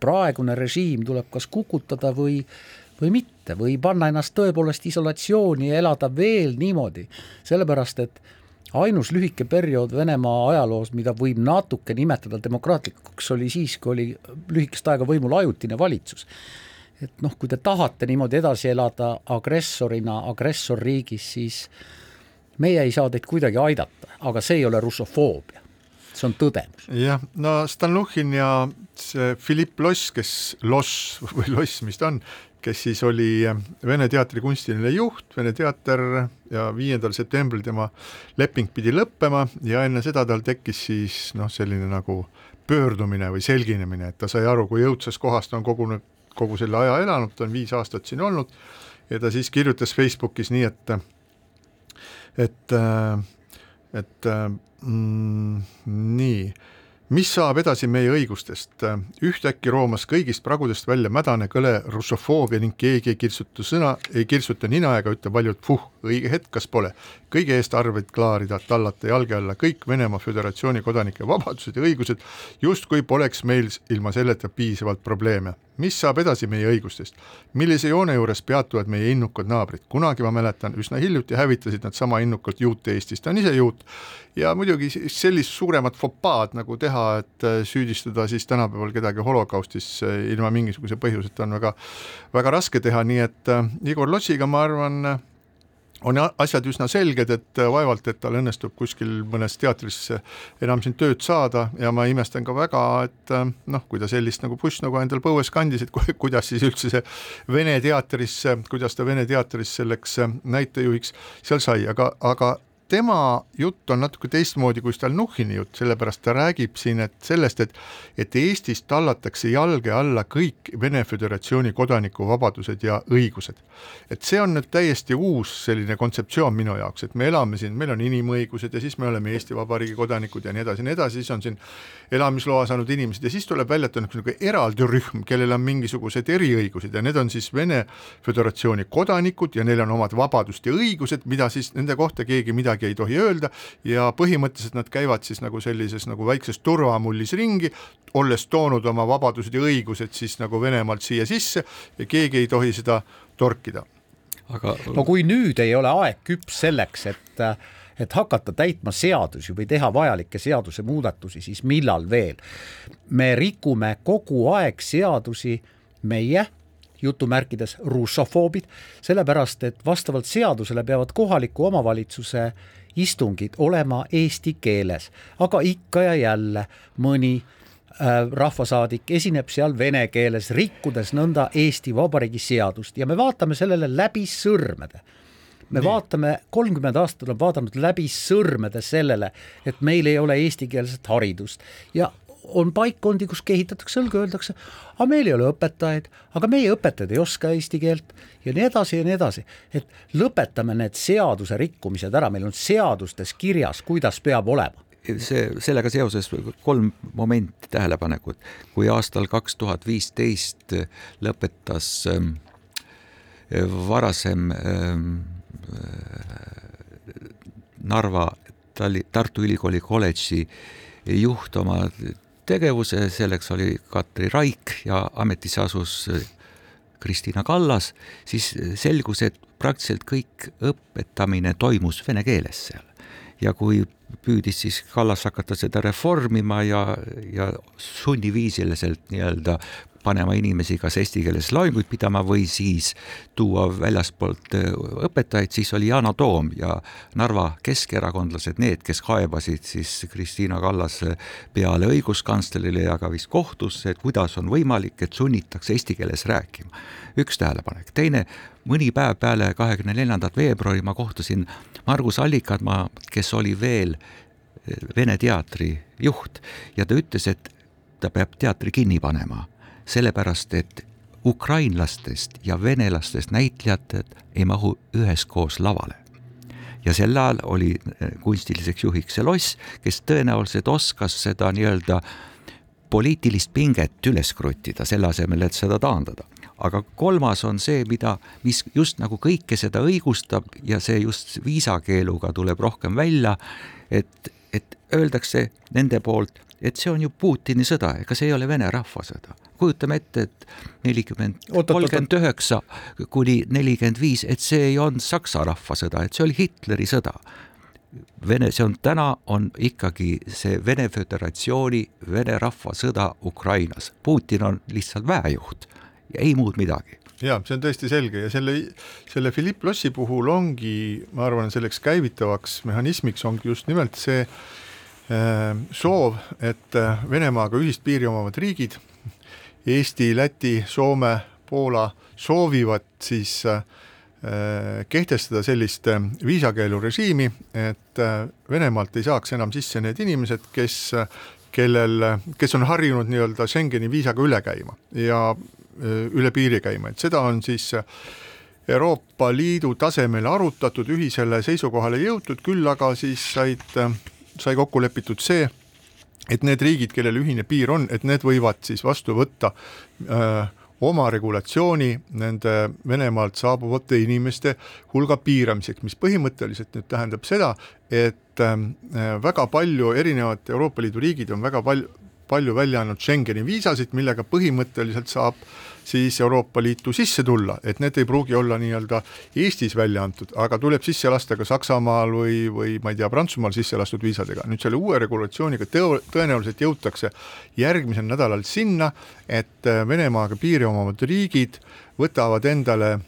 praegune režiim tuleb kas kukutada või või mitte või panna ennast tõepoolest isolatsiooni ja elada veel niimoodi, sellepärast et ainus lühike periood Venemaa ajaloos, mida võib natuke nimetada demokraatlikuks, oli siis, kui oli lühikest aega võimul ajutine valitsus. et noh, kui te tahate niimoodi edasi elada agressorina agressorriigis, siis meie ei saa teid kuidagi aidata, aga see ei ole russofoobia see on tõdemus. jah, no Stalnuhhin ja see Philipp Loss, kes Loss või Loss, mis ta on, kes siis oli Vene teatri kunstiline juht, Vene teater ja viiendal septembril tema leping pidi lõppema ja enne seda tal tekkis siis noh, selline nagu pöördumine või selginemine, et ta sai aru, kui õudses kohas ta on kogunud kogu selle aja elanud, ta on viis aastat siin olnud ja ta siis kirjutas Facebookis nii, et et, et mm, nii mis saab edasi meie õigustest? ühtäkki roomas kõigist pragudest välja mädane kõle russofoobia ning keegi ei kirtsuta sõna, ei kirtsuta nina ega ütle valjult puh, õige hetk, kas pole. kõige eest arveid klaarida, tallata jalge alla kõik Venemaa Föderatsiooni kodanike vabadused ja õigused, justkui poleks meil ilma selleta piisavalt probleeme. Mis saab edasi meie õigustest, millise joone juures peatuvad meie innukad naabrid, kunagi ma mäletan, üsna hiljuti hävitasid nad sama innukalt juute Eestis, ta on ise juut, ja muidugi sellist suuremat fopaad nagu teha, et äh, süüdistada siis tänapäeval kedagi holokaustis äh, ilma mingisuguse põhjuseta on väga, väga raske teha, nii et äh, Igor Lossiga ma arvan, on asjad üsna selged, et vaevalt, et tal õnnestub kuskil mõnes teatris enam siin tööd saada ja ma imestan ka väga, et noh, kui ta sellist nagu buss nagu endal põues kandis, et kuidas siis üldse see Vene teatrisse, kuidas ta Vene teatris selleks näitejuhiks seal sai, aga, aga tema jutt on natuke teistmoodi kui Stalnuhhini jutt, sellepärast ta räägib siin, et sellest, et et Eestis tallatakse jalge alla kõik Vene Föderatsiooni kodanikuvabadused ja õigused. et see on nüüd täiesti uus selline kontseptsioon minu jaoks, et me elame siin, meil on inimõigused ja siis me oleme Eesti Vabariigi kodanikud ja nii edasi ja nii edasi, siis on siin elamisloa saanud inimesed ja siis tuleb välja, et on niisugune eraldi rühm, kellel on mingisugused eriõigused ja need on siis Vene Föderatsiooni kodanikud ja neil on omad vabadused ja õigused, mida siis nende kohta keegi midagi midagi ei tohi öelda ja põhimõtteliselt nad käivad siis nagu sellises nagu väikses turvamullis ringi, olles toonud oma vabadused ja õigused siis nagu Venemaalt siia sisse ja keegi ei tohi seda torkida. aga no kui nüüd ei ole aeg küps selleks, et et hakata täitma seadusi või teha vajalikke seadusemuudatusi, siis millal veel? me rikume kogu aeg seadusi meie jutumärkides russofoobid, sellepärast et vastavalt seadusele peavad kohaliku omavalitsuse istungid olema eesti keeles, aga ikka ja jälle mõni äh, rahvasaadik esineb seal vene keeles, rikkudes nõnda Eesti Vabariigi seadust. Ja me vaatame sellele läbi sõrmede. Me Nii. vaatame, kolmkümmend aastat oleme vaadanud läbi sõrmede sellele, et meil ei ole eestikeelset haridust. Ja on paikkondi, kus kehitatakse õlgu, öeldakse, aga meil ei ole õpetajaid, aga meie õpetajad ei oska eesti keelt ja nii edasi ja nii edasi. et lõpetame need seaduse rikkumised ära, meil on seadustes kirjas, kuidas peab olema see, sellega seoses kolm momenti tähelepanekut. kui aastal kaks tuhat viisteist lõpetas ähm, varasem ähm, Narva Tali-, Tartu Ülikooli kolledži juht oma tegevuse, selleks oli Katri Raik ja ametisse asus äh, Kristina Kallas, siis äh, selgus, et praktiliselt kõik õpetamine toimus vene keeles seal. ja kui püüdis siis Kallas hakata seda reformima ja, ja sunniviisiliselt nii-öelda panema inimesi kas eesti keeles loenguid pidama või siis tuua väljaspoolt äh, õpetajaid, siis oli Yana Toom ja Narva keskerakondlased need, kes kaebasid siis Kristiina Kallase peale õiguskantslerile ja ka vist kohtusse, et kuidas on võimalik, et sunnitakse eesti keeles rääkima. üks tähelepanek, teine, mõni päev peale kahekümne neljandat veebruari ma kohtasin Margus Allikadma, kes oli veel äh, Vene teatri juht ja ta ütles, et ta peab teatri kinni panema sellepärast et ukrainlastest ja venelastest näitlejad ei mahu üheskoos lavale. ja sel ajal oli eh, kunstiliseks juhiks see loss, kes tõenäoliselt oskas seda nii-öelda poliitilist pinget üles kruttida, selle asemel, et seda taandada. aga kolmas on see, mida, mis just nagu kõike seda õigustab ja see just viisakeeluga tuleb rohkem välja, et, et öeldakse nende poolt, et see on ju Putini sõda, ega see ei ole Vene rahva sõda kujutame ette, et nelikümmend, kolmkümmend üheksa kuni nelikümmend viis, et see ei olnud Saksa rahvasõda, et see oli Hitleri sõda. Vene, see on täna, on ikkagi see Vene Föderatsiooni, Vene rahvasõda Ukrainas. Putin on lihtsalt väejuht ja ei muud midagi ja see on tõesti selge ja selle, selle Philipp Lossi puhul ongi, ma arvan, selleks käivitavaks mehhanismiks ongi just nimelt see äh, soov, et äh, Venemaaga ühist piiri omavad riigid Eesti, Läti, Soome, Poola soovivad siis äh, kehtestada sellist äh, viisakeelurežiimi, et äh, Venemaalt ei saaks enam sisse need inimesed, kes, kellel, kes on harjunud nii-öelda Schengeni viisaga üle käima ja üle piiri käima, et seda on siis Euroopa Liidu tasemel arutatud, ühisele seisukohale jõutud, küll aga siis said, sai kokku lepitud see, et need riigid, kellel ühine piir on, et need võivad siis vastu võtta öö, oma regulatsiooni nende Venemaalt saabuvate inimeste hulga piiramiseks, mis põhimõtteliselt nüüd tähendab seda, et äh, väga palju erinevad Euroopa Liidu riigid on väga palju, palju välja andnud Schengeni viisasid, millega põhimõtteliselt saab siis Euroopa Liitu sisse tulla, et need ei pruugi olla nii-öelda Eestis välja antud, aga tuleb sisse lasta ka Saksamaal või, või ma ei tea, Prantsusmaal sisse lastud viisadega. nüüd selle uue regulatsiooniga teo-, tõenäoliselt jõutakse järgmisel nädalal sinna, et Venemaaga piiri omavad riigid võtavad endale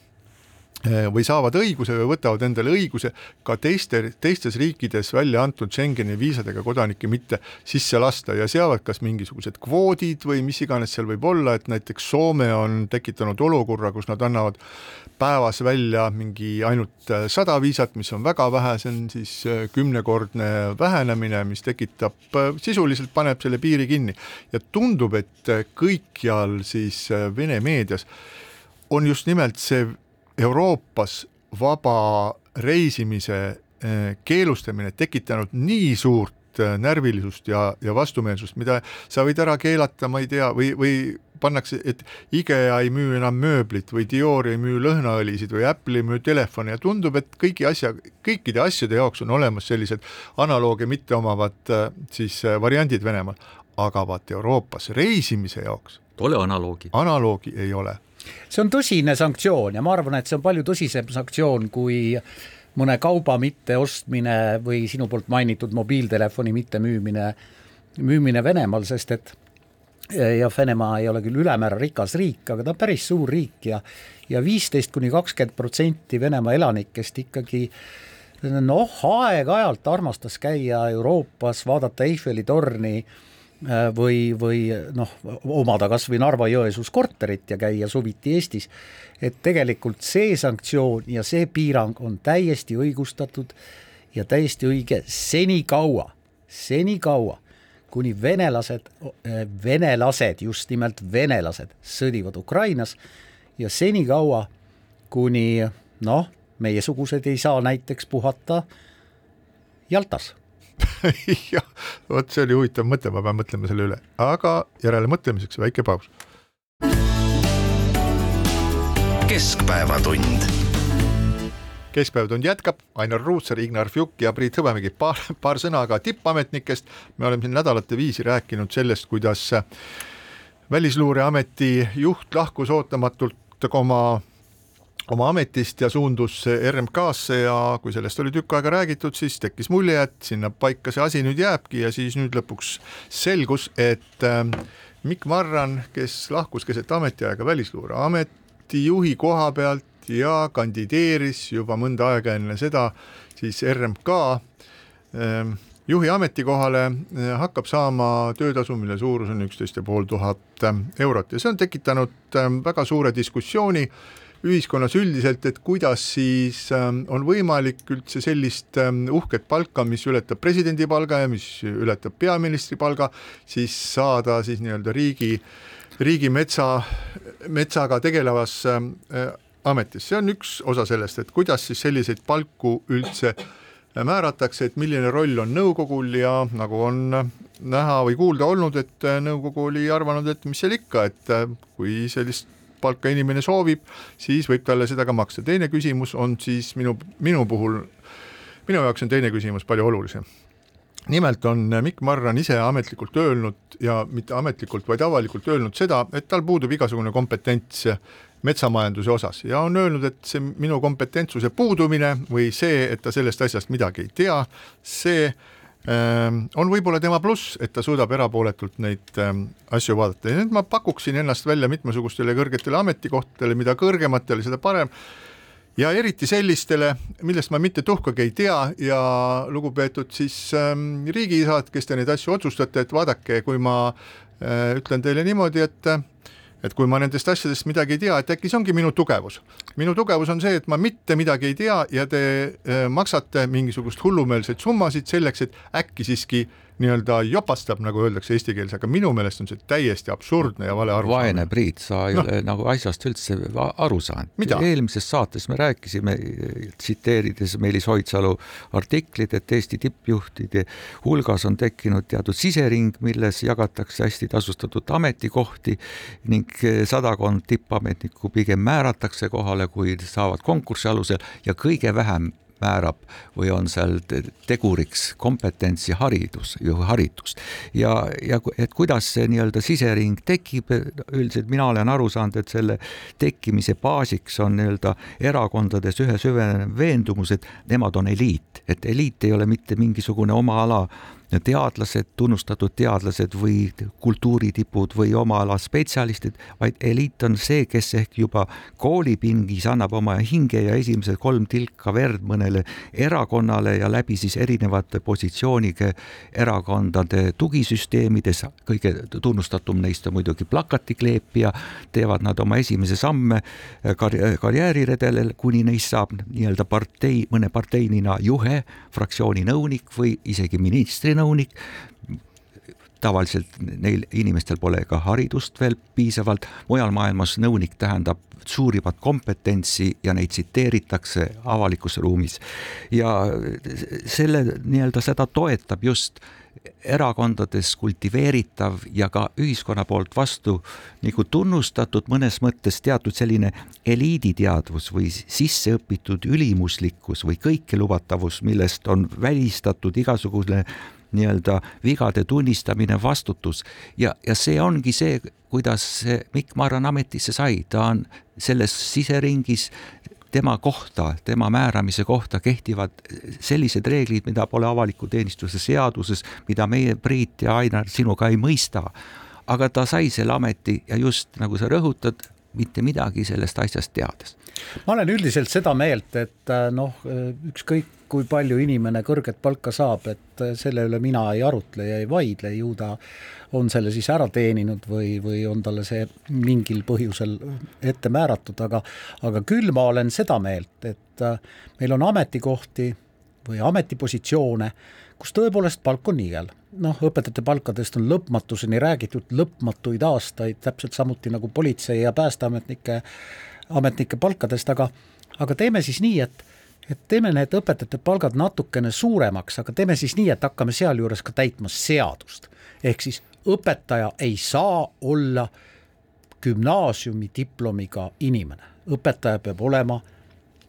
või saavad õiguse või võtavad endale õiguse ka teiste, teistes riikides välja antud Schengeni viisadega kodanikke mitte sisse lasta. Ja seavad kas mingisugused kvoodid või mis iganes seal võib olla, et näiteks Soome on tekitanud olukorra, kus nad annavad päevas välja mingi ainult eh, sada viisat, mis on väga vähe, see on siis eh, kümnekordne vähenemine, mis tekitab, sisuliselt paneb selle piiri kinni. Ja tundub, et kõikjal siis Vene meedias on just nimelt see Euroopas vaba reisimise eh, keelustamine tekitanud nii suurt eh, närvilisust ja, ja vastumeelsust, mida sa võid ära keelata, ma ei tea, või, või pannakse, et IKEA ei müü enam mööblit või Dior ei müü lõhnaõlisid või Apple ei müü telefone ja tundub, et kõigi asja, kõikide asjade jaoks on olemas sellised analoogia mitte omavad eh, siis variandid Venemaal, aga vaat Euroopas reisimise jaoks Pole analoogi. analoogi ei ole see on tõsine sanktsioon ja ma arvan, et see on palju tõsisem sanktsioon kui mõne kauba mitteostmine või sinu poolt mainitud mobiiltelefoni mittemüümine, müümine Venemaal, sest et ja Venemaa ei ole küll ülemäära rikas riik, aga ta on päris suur riik ja ja viisteist kuni kakskümmend protsenti Venemaa elanikest ikkagi noh, aeg-ajalt armastas käia Euroopas, vaadata Eiffeli torni Äh, või, või noh, omada kas või Narva-Jõesuus korterit ja käia suviti Eestis, et tegelikult see sanktsioon ja see piirang on täiesti õigustatud ja täiesti õige senikaua, senikaua, kuni venelased, äh, venelased, just nimelt venelased sõdivad Ukrainas ja senikaua, kuni noh, meiesugused ei saa näiteks puhata Jaltas jah, vot see oli huvitav mõte, ma pean mõtlema selle üle, aga järelemõtlemiseks väike paus. keskpäevatund keskpäevatund jätkab, Ainar Ruussaar, Ignar Fjuk ja Priit Hõbemägi, paar, paar sõna ka tippametnikest. me oleme siin nädalate viisi rääkinud sellest, kuidas välisluureameti juht lahkus ootamatult oma oma ametist ja suundus RMK-sse ja kui sellest oli tükk aega räägitud, siis tekkis mulje, et sinna paika see asi nüüd jääbki ja siis nüüd lõpuks selgus, et äh, Mikk Marran, kes lahkus keset ametiaega Välisluureameti juhi koha pealt ja kandideeris juba mõnda aega enne seda siis RMK äh, juhi ametikohale, äh, hakkab saama töötasu, mille suurus on üksteist ja pool tuhat eurot. Ja see on tekitanud väga suure diskussiooni ühiskonnas üldiselt, et kuidas siis ähm, on võimalik üldse sellist ähm, uhket palka, mis ületab presidendi palga ja mis ületab peaministri palga, siis saada siis nii-öelda riigi, riigimetsa, metsaga tegelevas ähm, äh, ametis, see on üks osa sellest, et kuidas siis selliseid palku üldse määratakse, et milline roll on nõukogul ja nagu on näha või kuulda olnud, et äh, nõukogu oli arvanud, et mis seal ikka, et äh, kui sellist palka inimene soovib, siis võib talle seda ka maksta. teine küsimus on siis minu, minu puhul, minu jaoks on teine küsimus palju olulisem. nimelt on Mikk Marran ise ametlikult öelnud ja mitte ametlikult, vaid avalikult öelnud seda, et tal puudub igasugune kompetents metsamajanduse osas ja on öelnud, et see minu kompetentsuse puudumine või see, et ta sellest asjast midagi ei tea, see Ehm, on võib-olla tema pluss, et ta suudab erapooletult neid ehm, asju vaadata. Ja nüüd ma pakuksin ennast välja mitmesugustele kõrgetele ametikohtadele, mida kõrgematele, seda parem, ja eriti sellistele, millest ma mitte tuhkagi ei tea. Ja lugupeetud siis ähm, riigiisad, kes te neid asju otsustate, et vaadake, kui ma äh, ütlen teile niimoodi, et et kui ma nendest asjadest midagi ei tea, et äkki see ongi minu tugevus. Minu tugevus on see, et ma mitte midagi ei tea ja te äh, maksate mingisugust hullumeelseid summasid selleks, et äkki siiski nii-öelda jopastab, nagu öeldakse eesti keeles, aga minu meelest on see täiesti absurdne ja vale arusaam. vaene Priit, sa ei no. ole nagu asjast üldse aru saanud. eelmises saates me rääkisime, tsiteerides Meelis Oidsalu artiklit, et Eesti tippjuhtide hulgas on tekkinud teatud sisering, milles jagatakse hästi tasustatud ametikohti ning sadakond tippametnikku pigem määratakse kohale, kui saavad konkursi alusel ja kõige vähem määrab või on seal teguriks kompetents ja haridus, haritus. ja, ja et kuidas see nii-öelda sisering tekib, üldiselt mina olen aru saanud, et selle tekkimise baasiks on nii-öelda erakondades ühe süvenev veendumus, et nemad on eliit, et eliit ei ole mitte mingisugune oma ala teadlased, tunnustatud teadlased või kultuuritipud või oma ala spetsialistid, vaid eliit on see, kes ehk juba koolipingis annab oma hinge ja esimesed kolm tilka verd mõnele erakonnale ja läbi siis erinevate positsiooniga erakondade tugisüsteemides, kõige tunnustatum neist on muidugi plakatikleepija, teevad nad oma esimese samme karj karjääriredelil, kuni neist saab nii-öelda partei, mõne parteinina juhe, fraktsiooni nõunik või isegi ministri nõunik nõunik, tavaliselt neil inimestel pole ka haridust veel piisavalt, mujal maailmas nõunik tähendab suurimat kompetentsi ja neid tsiteeritakse avalikus ruumis. ja selle nii-öelda seda toetab just erakondades kultiveeritav ja ka ühiskonna poolt vastu nagu tunnustatud mõnes mõttes teatud selline eliiditeadvus või sisseõpitud ülimuslikkus või kõikelubatavus, millest on välistatud igasugune nii-öelda vigade tunnistamine, vastutus ja, ja see ongi see, kuidas Mikk Marran ametisse sai, ta on selles siseringis tema kohta, tema määramise kohta kehtivad sellised reeglid, mida pole avaliku teenistuse seaduses, mida meie, Priit ja Ainar, sinuga ei mõista. aga ta sai selle ameti ja just nagu sa rõhutad, mitte midagi sellest asjast teades. ma olen üldiselt seda meelt, et noh, ükskõik kui palju inimene kõrget palka saab, et selle üle mina ei arutle ja ei vaidle, ju ta on selle siis ära teeninud või, või on talle see mingil põhjusel ette määratud, aga aga küll ma olen seda meelt, et äh, meil on ametikohti või ametipositsioone, kus tõepoolest palk on niigel. noh, õpetajate palkadest on lõpmatuseni räägitud lõpmatuid aastaid, täpselt samuti nagu politsei- ja päästeametnike, ametnike palkadest, aga aga teeme siis nii, et et teeme need õpetajate palgad natukene suuremaks, aga teeme siis nii, et hakkame sealjuures ka täitma seadust. ehk siis õpetaja ei saa olla gümnaasiumi diplomiga inimene, õpetaja peab olema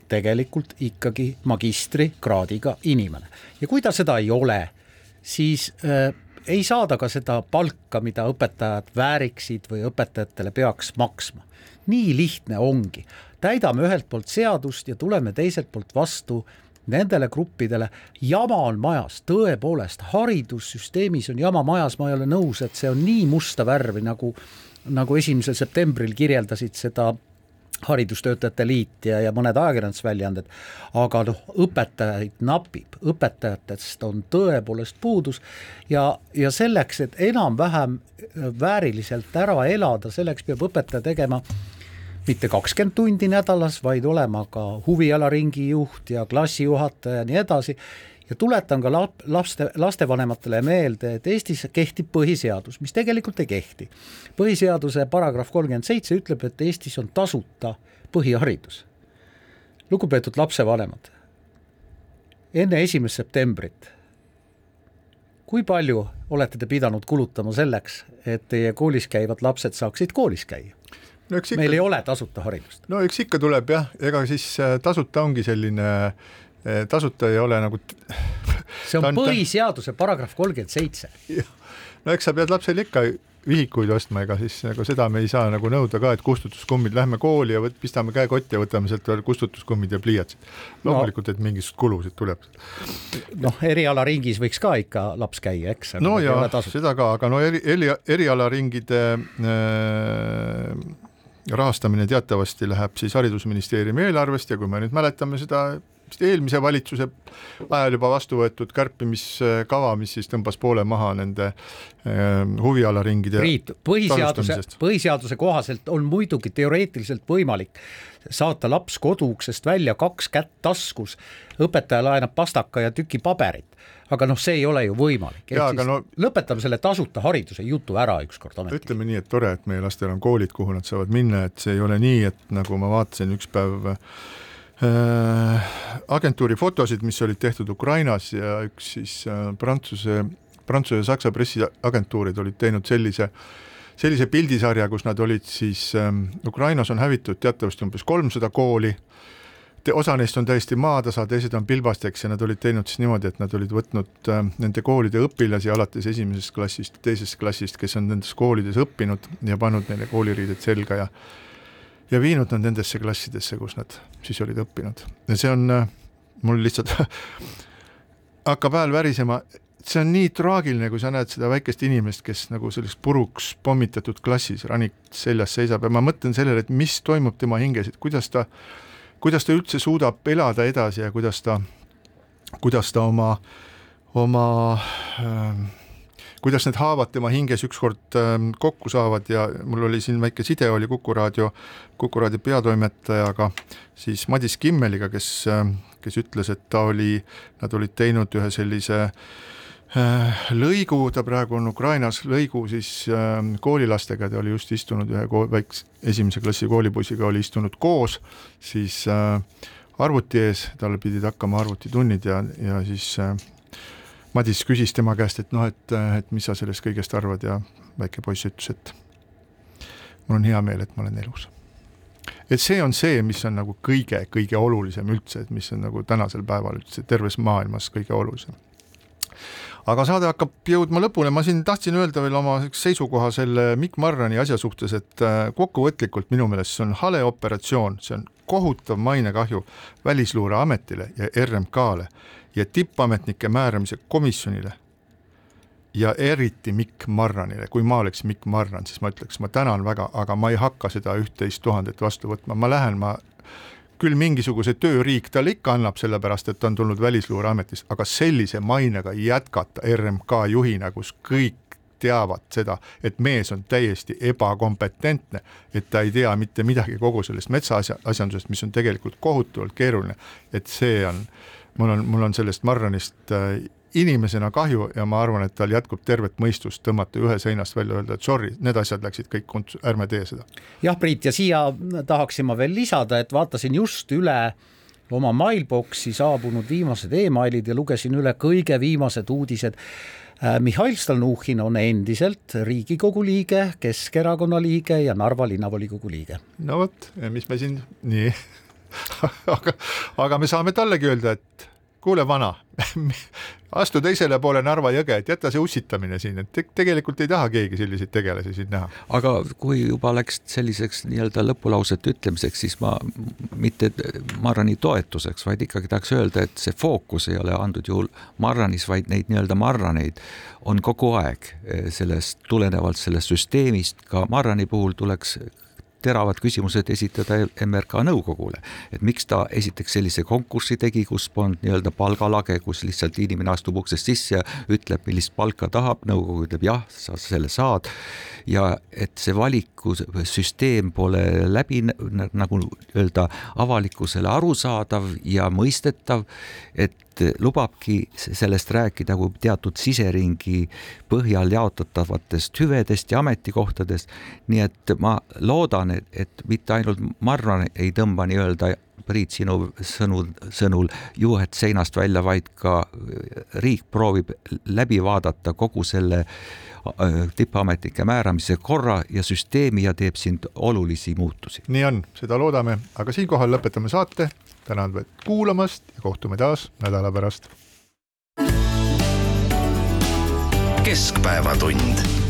tegelikult ikkagi magistrikraadiga inimene ja kui ta seda ei ole, siis äh, ei saada ka seda palka, mida õpetajad vääriksid või õpetajatele peaks maksma. nii lihtne ongi, täidame ühelt poolt seadust ja tuleme teiselt poolt vastu nendele gruppidele, jama on majas, tõepoolest, haridussüsteemis on jama majas, ma ei ole nõus, et see on nii musta värvi, nagu nagu esimesel septembril kirjeldasid seda haridustöötajate liit ja, ja mõned ajakirjandusväljaanded, aga noh, õpetajaid napib, õpetajatest on tõepoolest puudus ja, ja selleks, et enam-vähem vääriliselt ära elada, selleks peab õpetaja tegema mitte kakskümmend tundi nädalas, vaid olema ka huvialaringi juht ja klassijuhataja ja nii edasi ja tuletan ka lap-, laste, lastevanematele meelde, et Eestis kehtib põhiseadus, mis tegelikult ei kehti. põhiseaduse paragrahv kolmkümmend seitse ütleb, et Eestis on tasuta põhiharidus. lugupeetud lapsevanemad, enne esimest septembrit, kui palju olete te pidanud kulutama selleks, et teie koolis käivad lapsed saaksid koolis käia? No, ikka, meil ei ole tasuta haridust. no eks ikka tuleb jah, ega siis äh, tasuta ongi selline äh, tasuta ei ole nagu see on, põhiseaduse paragrahv kolmkümmend seitse. no eks sa pead lapsele ikka vihikuid ostma, ega siis nagu seda me ei saa nagu nõuda ka, et kustutuskummid, lähme kooli ja võt-, pistame käe kotti ja võtame sealt veel kustutuskummid ja pliiatsid. loomulikult no., et mingisuguseid kulusid tuleb. noh, erialaringis võiks ka ikka laps käia, eks. no ja seda ka, aga no eri, eri, erialaringide äh, rahastamine teatavasti läheb siis Haridusministeeriumi eelarvest ja kui me nüüd mäletame seda vist eelmise valitsuse ajal juba vastu võetud kärpimiskava, mis siis tõmbas poole maha nende äh, huvialaringide Priit, põhiseaduse, põhiseaduse kohaselt on muidugi teoreetiliselt võimalik saata laps koduuksest välja kaks kätt taskus, õpetaja laenab pastaka ja tüki paberit aga noh, see ei ole ju võimalik, ehk siis no- lõpetame selle tasuta hariduse jutu ära ükskord ometi. ütleme nii, et tore, et meie lastel on koolid, kuhu nad saavad minna, et see ei ole nii, et nagu ma vaatasin üks päev äh, agentuuri fotosid, mis olid tehtud Ukrainas ja üks siis äh, Prantsuse, Prantsuse ja Saksa pressiagentuurid olid teinud sellise sellise pildisarja, kus nad olid siis ähm,, Ukrainas on hävitud teatavasti umbes kolmsada kooli, osa neist on täiesti maatasa, teised on pilbasteks ja nad olid teinud siis niimoodi, et nad olid võtnud äh, nende koolide õpilasi alates esimesest klassist, teisest klassist, kes on nendes koolides õppinud ja pannud neile kooliriided selga ja ja viinud nad nendesse klassidesse, kus nad siis olid õppinud. Ja see on äh, mul lihtsalt hakkab hääl värisema, see on nii traagiline, kui sa näed seda väikest inimest, kes nagu selles puruks pommitatud klassis rannik seljas seisab ja ma mõtlen sellele, et mis toimub tema hinges, et kuidas ta, kuidas ta üldse suudab elada edasi ja kuidas ta, kuidas ta oma, oma äh, kuidas need haavad tema hinges ükskord äh, kokku saavad ja mul oli siin väike side, oli Kuku raadio, Kuku raadio peatoimetajaga, siis Madis Kimmeliga, kes äh,, kes ütles, et ta oli, nad olid teinud ühe sellise äh, lõigu, ta praegu on Ukrainas, lõigu siis äh, koolilastega, ta oli just istunud ühe väikse esimese klassi koolipoisiga oli istunud koos, siis äh, arvuti ees, tal pidid hakkama arvutitunnid ja, ja siis äh, Madis küsis tema käest, et noh, et, et mis sa sellest kõigest arvad ja väike poiss ütles, et mul on hea meel, et ma olen elus. et see on see, mis on nagu kõige-kõige olulisem üldse, et mis on nagu tänasel päeval üldse terves maailmas kõige olulisem. Aga saade hakkab jõudma lõpule, ma siin tahtsin öelda veel oma seisukoha selle Mikk Marrani asja suhtes, et äh, kokkuvõtlikult minu meelest see on hale operatsioon, see on kohutav mainekahju Välisluureametile ja RMK-le ja tippametnike määramise komisjonile ja eriti Mikk Marranile, kui ma oleks Mikk Marran, siis ma ütleks, ma tänan väga, aga ma ei hakka seda üht-teist tuhandet vastu võtma, ma lähen, ma küll mingisuguse tööriik talle ikka annab, sellepärast et ta on tulnud Välisluureametist, aga sellise mainega jätkata RMK juhina, kus kõik teavad seda, et mees on täiesti ebakompetentne, et ta ei tea mitte midagi kogu sellest metsaasjandusest, mis on tegelikult kohutavalt keeruline, et see on, mul on, mul on sellest Marranist äh, inimesena kahju ja ma arvan, et tal jätkub tervet mõistust tõmmata ühe seinast välja, öelda, et sorry, need asjad läksid kõik kontsu, ärme tee seda. jah, Priit, ja siia tahaksin ma veel lisada, et vaatasin just üle oma mailbox'i saabunud viimased emailid ja lugesin üle kõige viimased uudised. Mihhail Stalnuhhin on endiselt Riigikogu liige, Keskerakonna liige ja Narva linnavolikogu liige. no vot, mis me siin, nii aga, aga me saame tallegi öelda, et kuule, vana astu teisele poole Narva jõge, et jäta see ussitamine siin, et te tegelikult ei taha keegi selliseid tegelasi siin näha. aga kui juba läks selliseks nii-öelda lõpulausete ütlemiseks, siis ma mitte Marrani toetuseks, vaid ikkagi tahaks öelda, et see fookus ei ole antud juhul Marranis, vaid neid nii-öelda Marraneid on kogu aeg sellest tulenevalt sellest süsteemist, ka Marrani puhul tuleks teravad küsimused esitada MRK nõukogule, et miks ta esiteks sellise konkursi tegi, kus polnud nii-öelda palgalage, kus lihtsalt inimene astub uksest sisse ja ütleb, millist palka tahab, nõukogu ütleb jah, sa selle saad. ja et see valikusüsteem pole läbi nagu öelda avalikkusele arusaadav ja mõistetav, et lubabki sellest rääkida kui teatud siseringi põhjal jaotatavatest hüvedest ja ametikohtadest. nii et ma loodan, et, et mitte ainult Marran ei tõmba nii-öelda Priit, sinu sõnu, sõnul juhet seinast välja, vaid ka riik proovib läbi vaadata kogu selle tippametnike määramise korra ja süsteemi ja teeb siin olulisi muutusi. nii on, seda loodame, aga siinkohal lõpetame saate. tänan kuulamast ja kohtume taas nädala pärast. keskpäevatund